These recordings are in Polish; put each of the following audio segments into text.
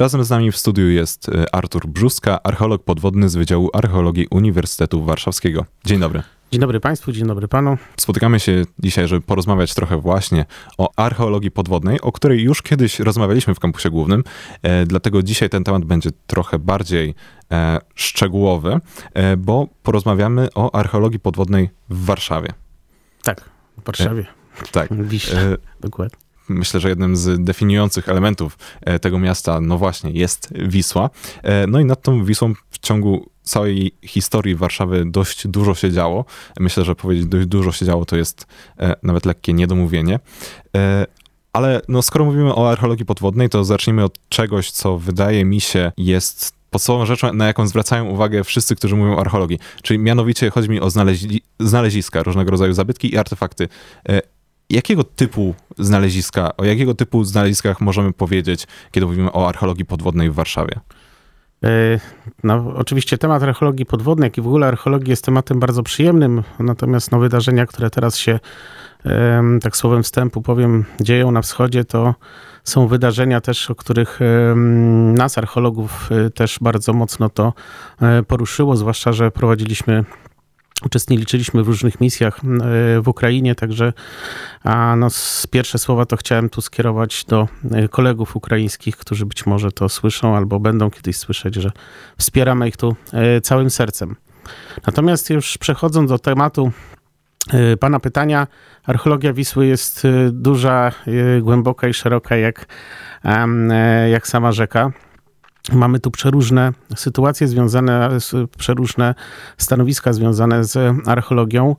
Razem z nami w studiu jest e, Artur Brzuska, archeolog podwodny z Wydziału Archeologii Uniwersytetu Warszawskiego. Dzień dobry. Dzień dobry Państwu, dzień dobry Panu. Spotykamy się dzisiaj, żeby porozmawiać trochę właśnie o archeologii podwodnej, o której już kiedyś rozmawialiśmy w kampusie głównym, e, dlatego dzisiaj ten temat będzie trochę bardziej e, szczegółowy, e, bo porozmawiamy o archeologii podwodnej w Warszawie. Tak, w Warszawie. Tak. Wiśle, E, dokładnie. Myślę, że jednym z definiujących elementów e, tego miasta, no właśnie, jest Wisła. E, No i nad tą Wisłą w ciągu całej historii Warszawy dość dużo się działo. Myślę, że powiedzieć dość dużo się działo to jest e, nawet lekkie niedomówienie. Ale no, skoro mówimy o archeologii podwodnej, to zacznijmy od czegoś, co wydaje mi się jest podstawową rzeczą, na jaką zwracają uwagę wszyscy, którzy mówią o archeologii. Czyli mianowicie chodzi mi o znaleźli, znaleziska, różnego rodzaju zabytki i artefakty. Jakiego typu znaleziska, o jakiego typu znaleziskach możemy powiedzieć, kiedy mówimy o archeologii podwodnej w Warszawie? E, No, oczywiście temat archeologii podwodnej, jak i w ogóle archeologii jest tematem bardzo przyjemnym, natomiast no, wydarzenia, które teraz się, tak słowem wstępu powiem, dzieją na wschodzie, to są wydarzenia też, o których nas, archeologów, e, też bardzo mocno to e, poruszyło, zwłaszcza, że prowadziliśmy Uczestniczyliśmy w różnych misjach e, w Ukrainie, także no, pierwsze słowa to chciałem tu skierować do e, kolegów ukraińskich, którzy być może to słyszą albo będą kiedyś słyszeć, że wspieramy ich tu e, całym sercem. Natomiast już przechodząc do tematu pana pytania, archeologia Wisły jest duża, głęboka i szeroka jak, jak sama rzeka. Mamy tu przeróżne sytuacje związane, przeróżne stanowiska związane z archeologią.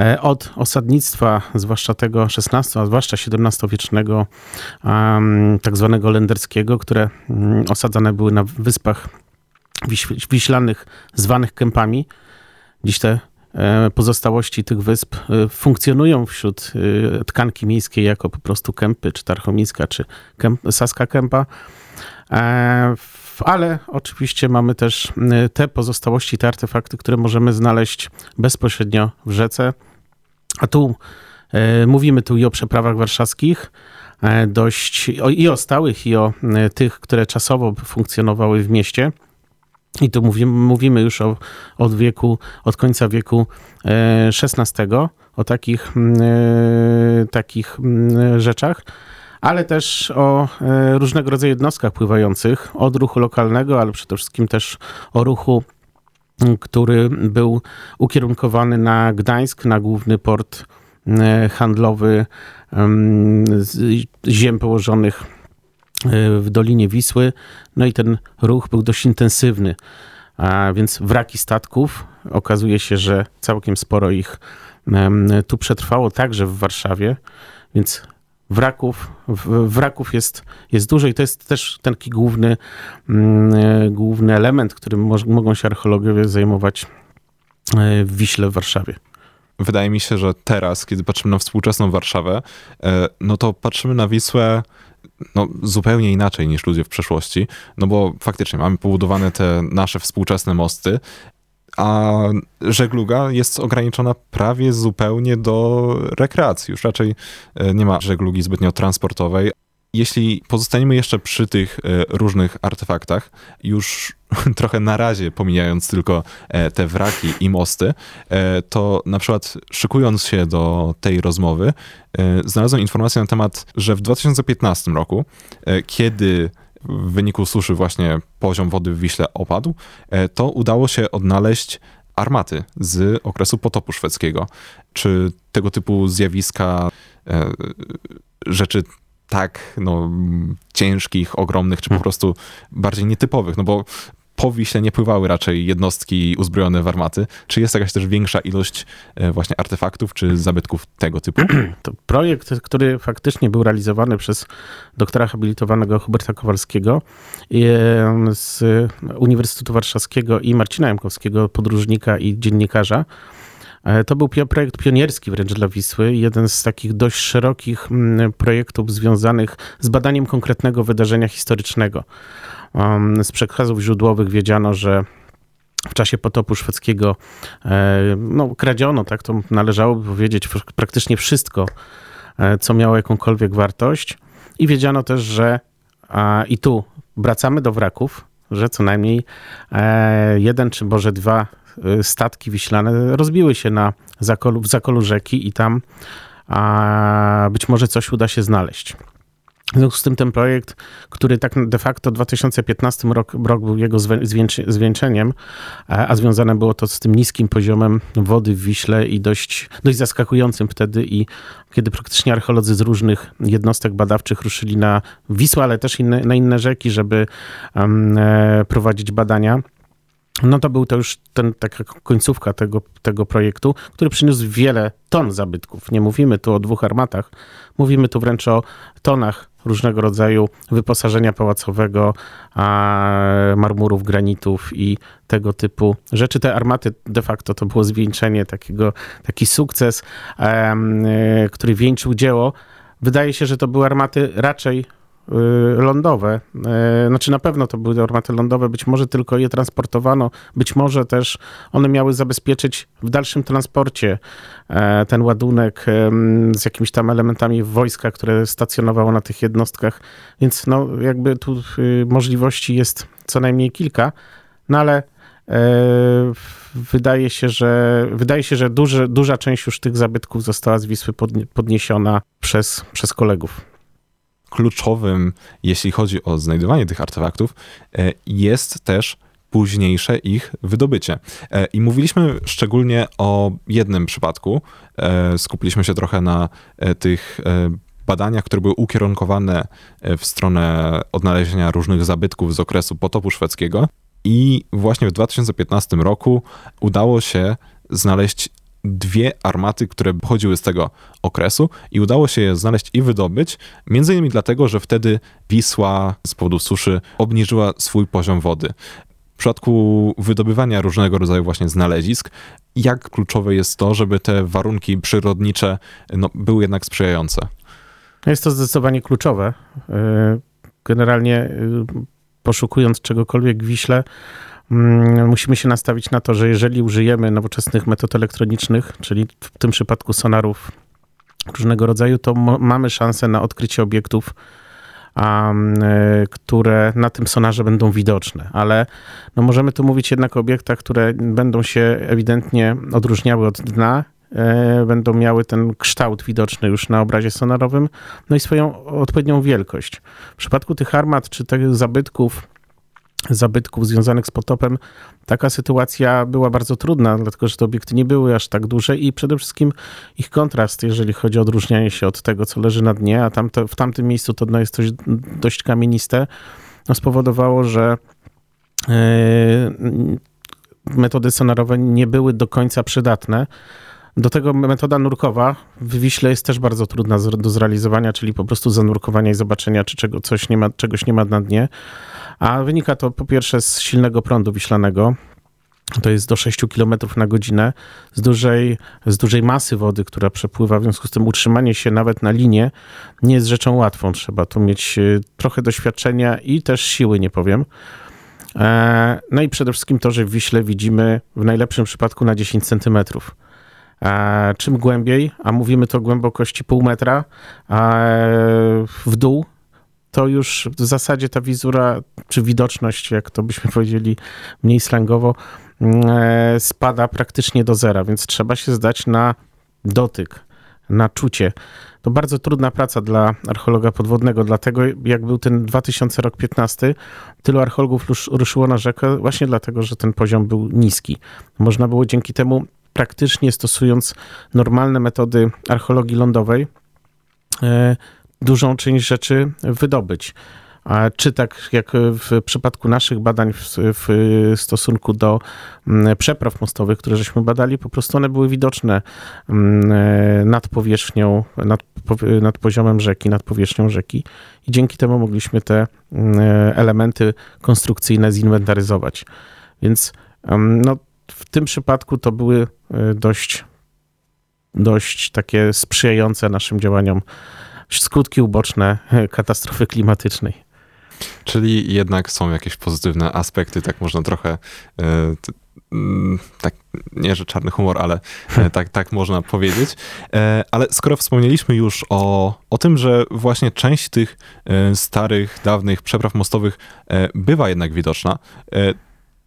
E, Od osadnictwa, zwłaszcza tego XVI, a zwłaszcza XVII-wiecznego, tak zwanego lenderskiego, które mm, osadzane były na wyspach wiś- wiślanych, zwanych kępami. Dziś te e, pozostałości tych wysp e, funkcjonują wśród tkanki miejskiej jako po prostu kępy, czy tarchomiska, czy kęp, saska kępa. Ale oczywiście mamy też m, te pozostałości, te artefakty, które możemy znaleźć bezpośrednio w rzece. A tu e, mówimy tu i o przeprawach warszawskich, e, dość o, i o stałych, i o tych, które czasowo funkcjonowały w mieście. I tu mówimy, mówimy już o, od wieku, od końca wieku XVI, o takich, takich rzeczach ale też o e, różnego rodzaju jednostkach pływających, od ruchu lokalnego, ale przede wszystkim też o ruchu, który był ukierunkowany na Gdańsk, na główny port handlowy ziem położonych e, w Dolinie Wisły. No i ten ruch był dość intensywny. A więc wraki statków, okazuje się, że całkiem sporo ich tu przetrwało, także w Warszawie, więc wraków, wraków jest, jest dużo i to jest też taki główny, mm, e, główny element, którym moż, mogą się archeologowie zajmować e, w Wiśle w Warszawie. Wydaje mi się, że teraz, kiedy patrzymy na współczesną Warszawę, e, no to patrzymy na Wisłę no, zupełnie inaczej niż ludzie w przeszłości, no bo faktycznie mamy pobudowane te nasze współczesne mosty, a żegluga jest ograniczona prawie zupełnie do rekreacji. Już raczej e, nie ma żeglugi zbytnio transportowej. Jeśli pozostaniemy jeszcze przy tych e, różnych artefaktach, już trochę na razie pomijając tylko e, te wraki i mosty, to na przykład szykując się do tej rozmowy, znalazłem informację na temat, że w 2015 roku, kiedy w wyniku suszy właśnie poziom wody w Wiśle opadł, e, to udało się odnaleźć armaty z okresu potopu szwedzkiego. Czy tego typu zjawiska, e, rzeczy tak no, ciężkich, ogromnych, czy po prostu bardziej nietypowych, no bo po Wiśle nie pływały raczej jednostki uzbrojone w armaty. Czy jest jakaś też większa ilość e, właśnie artefaktów czy zabytków tego typu? To projekt, który faktycznie był realizowany przez doktora habilitowanego Huberta Kowalskiego em, z Uniwersytetu Warszawskiego i Marcina Jankowskiego, podróżnika i dziennikarza. E, To był projekt pionierski wręcz dla Wisły, jeden z takich dość szerokich mm, projektów związanych z badaniem konkretnego wydarzenia historycznego. Z przekazów źródłowych wiedziano, że w czasie potopu szwedzkiego e, no, kradziono, tak to należałoby powiedzieć, praktycznie wszystko, e, co miało jakąkolwiek wartość. I wiedziano też, że i tu wracamy do wraków, że co najmniej jeden czy może dwa statki wiślane rozbiły się na zakolu, w zakolu rzeki i tam a, być może coś uda się znaleźć. W związku z tym ten projekt, który tak de facto 2015 rok, rok był jego zwieńczeniem, a związane było to z tym niskim poziomem wody w Wiśle i dość, dość zaskakującym wtedy i kiedy praktycznie archeolodzy z różnych jednostek badawczych ruszyli na Wisłę, ale też inne, na inne rzeki, żeby um, prowadzić badania. No to był to już ten, taka końcówka tego, tego projektu, który przyniósł wiele ton zabytków. Nie mówimy tu o dwóch armatach, mówimy tu wręcz o tonach różnego rodzaju wyposażenia pałacowego, marmurów, granitów i tego typu rzeczy. Te armaty de facto to było zwieńczenie takiego, taki sukces, e, który wieńczył dzieło. Wydaje się, że to były armaty raczej lądowe. Y, znaczy na pewno to były armaty lądowe, być może tylko je transportowano, być może też one miały zabezpieczyć w dalszym transporcie e, ten ładunek z jakimiś tam elementami wojska, które stacjonowało na tych jednostkach, więc no jakby tu y, możliwości jest co najmniej kilka, no ale e, wydaje się, że, wydaje się, że duży, duża część już tych zabytków została z Wisły podniesiona przez, przez kolegów kluczowym, jeśli chodzi o znajdowanie tych artefaktów, e, jest też późniejsze ich wydobycie. E, I mówiliśmy szczególnie o jednym przypadku. E, skupiliśmy się trochę na tych badaniach, które były ukierunkowane w stronę odnalezienia różnych zabytków z okresu potopu szwedzkiego. I właśnie w 2015 roku udało się znaleźć dwie armaty, które pochodziły z tego okresu i udało się je znaleźć i wydobyć, między innymi dlatego, że wtedy Wisła z powodu suszy obniżyła swój poziom wody. W przypadku wydobywania różnego rodzaju właśnie znalezisk, jak kluczowe jest to, żeby te warunki przyrodnicze no, były jednak sprzyjające? Jest to zdecydowanie kluczowe. Y, generalnie y, poszukując czegokolwiek w Wiśle, musimy się nastawić na to, że jeżeli użyjemy nowoczesnych metod elektronicznych, czyli w tym przypadku sonarów różnego rodzaju, to mamy szansę na odkrycie obiektów, um, które na tym sonarze będą widoczne, ale no możemy tu mówić jednak o obiektach, które będą się ewidentnie odróżniały od dna, e, będą miały ten kształt widoczny już na obrazie sonarowym, no i swoją odpowiednią wielkość. W przypadku tych armat czy tych zabytków, zabytków związanych z potopem, taka sytuacja była bardzo trudna, dlatego że te obiekty nie były aż tak duże i przede wszystkim ich kontrast, jeżeli chodzi o odróżnianie się od tego, co leży na dnie, a tamte, w tamtym miejscu to dno jest dość, dość kamieniste, no spowodowało, że yy, metody sonarowe nie były do końca przydatne. Do tego metoda nurkowa w Wiśle jest też bardzo trudna do zrealizowania, czyli po prostu zanurkowania i zobaczenia, czy czego, coś nie ma, czegoś nie ma na dnie. A wynika to po pierwsze z silnego prądu wiślanego, to jest do 6 km na godzinę, z dużej, z dużej masy wody, która przepływa. W związku z tym utrzymanie się nawet na linie nie jest rzeczą łatwą. Trzeba tu mieć e, trochę doświadczenia i też siły, nie powiem. E, no i przede wszystkim to, że w Wiśle widzimy w najlepszym przypadku na 10 centymetrów. E, czym głębiej, a mówimy to głębokości pół metra w dół, to już w zasadzie ta wizura, czy widoczność, jak to byśmy powiedzieli mniej slangowo, mm, e, spada praktycznie do zera, więc trzeba się zdać na dotyk, na czucie. To bardzo trudna praca dla archeologa podwodnego, dlatego jak był ten 2000 rok 15, tylu archeologów ruszyło na rzekę właśnie dlatego, że ten poziom był niski. Można było dzięki temu praktycznie stosując normalne metody archeologii lądowej, e, dużą część rzeczy wydobyć. Czy tak jak w przypadku naszych badań w, w, stosunku do przepraw mostowych, które żeśmy badali, po prostu one były widoczne mm, nad powierzchnią, nad, nad poziomem rzeki, nad powierzchnią rzeki i dzięki temu mogliśmy te mm, elementy konstrukcyjne zinwentaryzować. Więc no, w tym przypadku to były dość, dość takie sprzyjające naszym działaniom skutki uboczne katastrofy klimatycznej. Czyli jednak są jakieś pozytywne aspekty, tak można trochę e, mm, tak, nie że czarny humor, ale e, tak, tak można powiedzieć. E, Ale skoro wspomnieliśmy już o, o tym, że właśnie część tych starych, dawnych przepraw mostowych e, bywa jednak widoczna, e,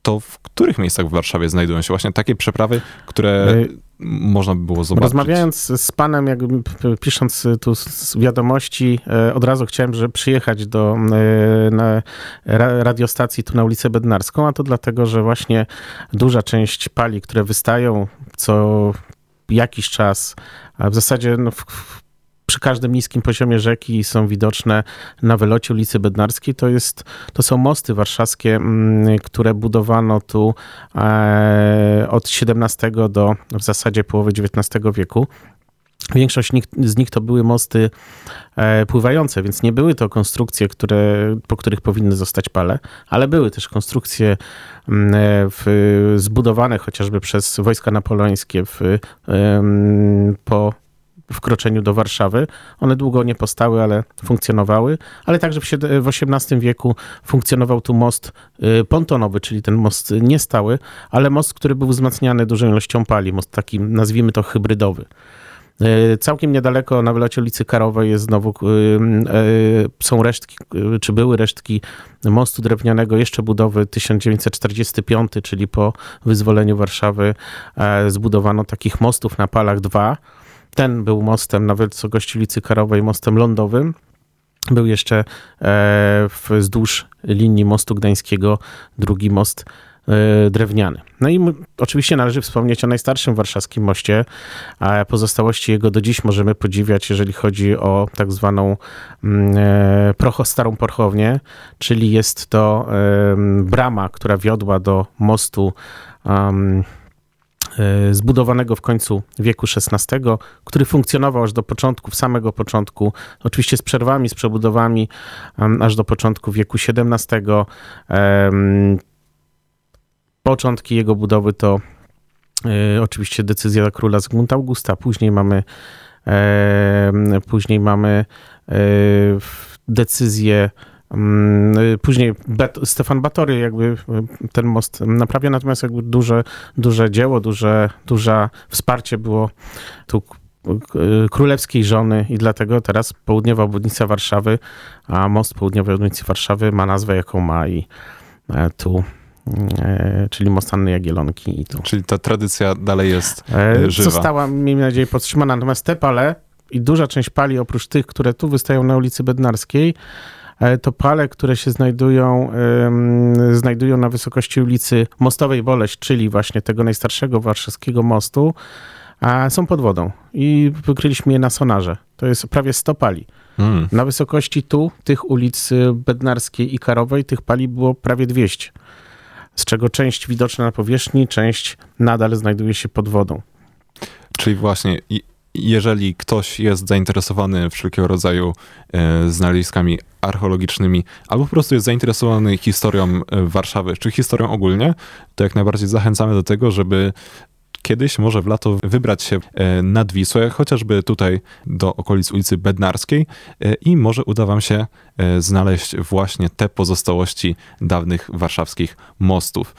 to w których miejscach w Warszawie znajdują się właśnie takie przeprawy, które E, można by było zobaczyć? Rozmawiając z panem, jakby p- pisząc tu wiadomości, e, od razu chciałem, że przyjechać do e, radiostacji tu na ulicę Bednarską, a to dlatego, że właśnie duża część pali, które wystają co jakiś czas, a w zasadzie no, w, przy każdym niskim poziomie rzeki są widoczne na wylocie ulicy Bednarskiej. To, jest, to są mosty warszawskie, mm, które budowano tu e, od XVII do w zasadzie połowy XIX wieku. Większość z nich to były mosty e, pływające, więc nie były to konstrukcje, które, po których powinny zostać pale, ale były też konstrukcje mm, e, w, zbudowane chociażby przez wojska napoleońskie w, po wkroczeniu do Warszawy. One długo nie postały, ale funkcjonowały, ale także w, XVIII wieku funkcjonował tu most y, pontonowy, czyli ten most niestały, ale most, który był wzmacniany dużą ilością pali, most taki, nazwijmy to hybrydowy. Y, Całkiem niedaleko na wylocie ulicy Karowej jest znowu, y, są resztki, czy były resztki mostu drewnianego jeszcze budowy 1945, czyli po wyzwoleniu Warszawy e, zbudowano takich mostów na palach dwa. Ten był mostem na wysokości ulicy Karowej, mostem lądowym. Był jeszcze e, wzdłuż linii mostu gdańskiego drugi most e, drewniany. No i oczywiście należy wspomnieć o najstarszym warszawskim moście, a pozostałości jego do dziś możemy podziwiać, jeżeli chodzi o tak zwaną mm, e, procho, starą porchownię, czyli jest to brama, która wiodła do mostu zbudowanego w końcu wieku XVI, który funkcjonował aż do początków, samego początku, oczywiście z przerwami, z przebudowami, aż do początku wieku XVII. Początki jego budowy to e, oczywiście decyzja króla Zygmunta Augusta, później mamy później mamy e, decyzję e, Później Bet- Stefan Batory jakby e, ten most naprawia, natomiast jakby duże, duże dzieło, duże, duże wsparcie było tu k- królewskiej żony i dlatego teraz południowa obwodnica Warszawy, a most południowej obwodnicy Warszawy ma nazwę jaką ma i e, tu, e, czyli most Anny Jagielonki i tu. Czyli ta tradycja dalej jest E, żywa. Została, miejmy nadzieję, podtrzymana. Natomiast te pale i duża część pali, oprócz tych, które tu wystają na ulicy Bednarskiej, to pale, które się znajdują, znajdują na wysokości ulicy Mostowej Boleść, czyli właśnie tego najstarszego warszawskiego mostu, a są pod wodą. I wykryliśmy je na sonarze. To jest prawie 100 pali. Mm. Na wysokości tu, tych ulic y, Bednarskiej i Karowej, tych pali było prawie 200. Z czego część widoczna na powierzchni, część nadal znajduje się pod wodą. Czyli właśnie, jeżeli ktoś jest zainteresowany wszelkiego rodzaju e, znaleziskami archeologicznymi, albo po prostu jest zainteresowany historią e, Warszawy, czy historią ogólnie, to jak najbardziej zachęcamy do tego, żeby kiedyś, może w lato, wybrać się e, nad Wisłę, chociażby tutaj do okolic ulicy Bednarskiej i może uda wam się znaleźć właśnie te pozostałości dawnych warszawskich mostów.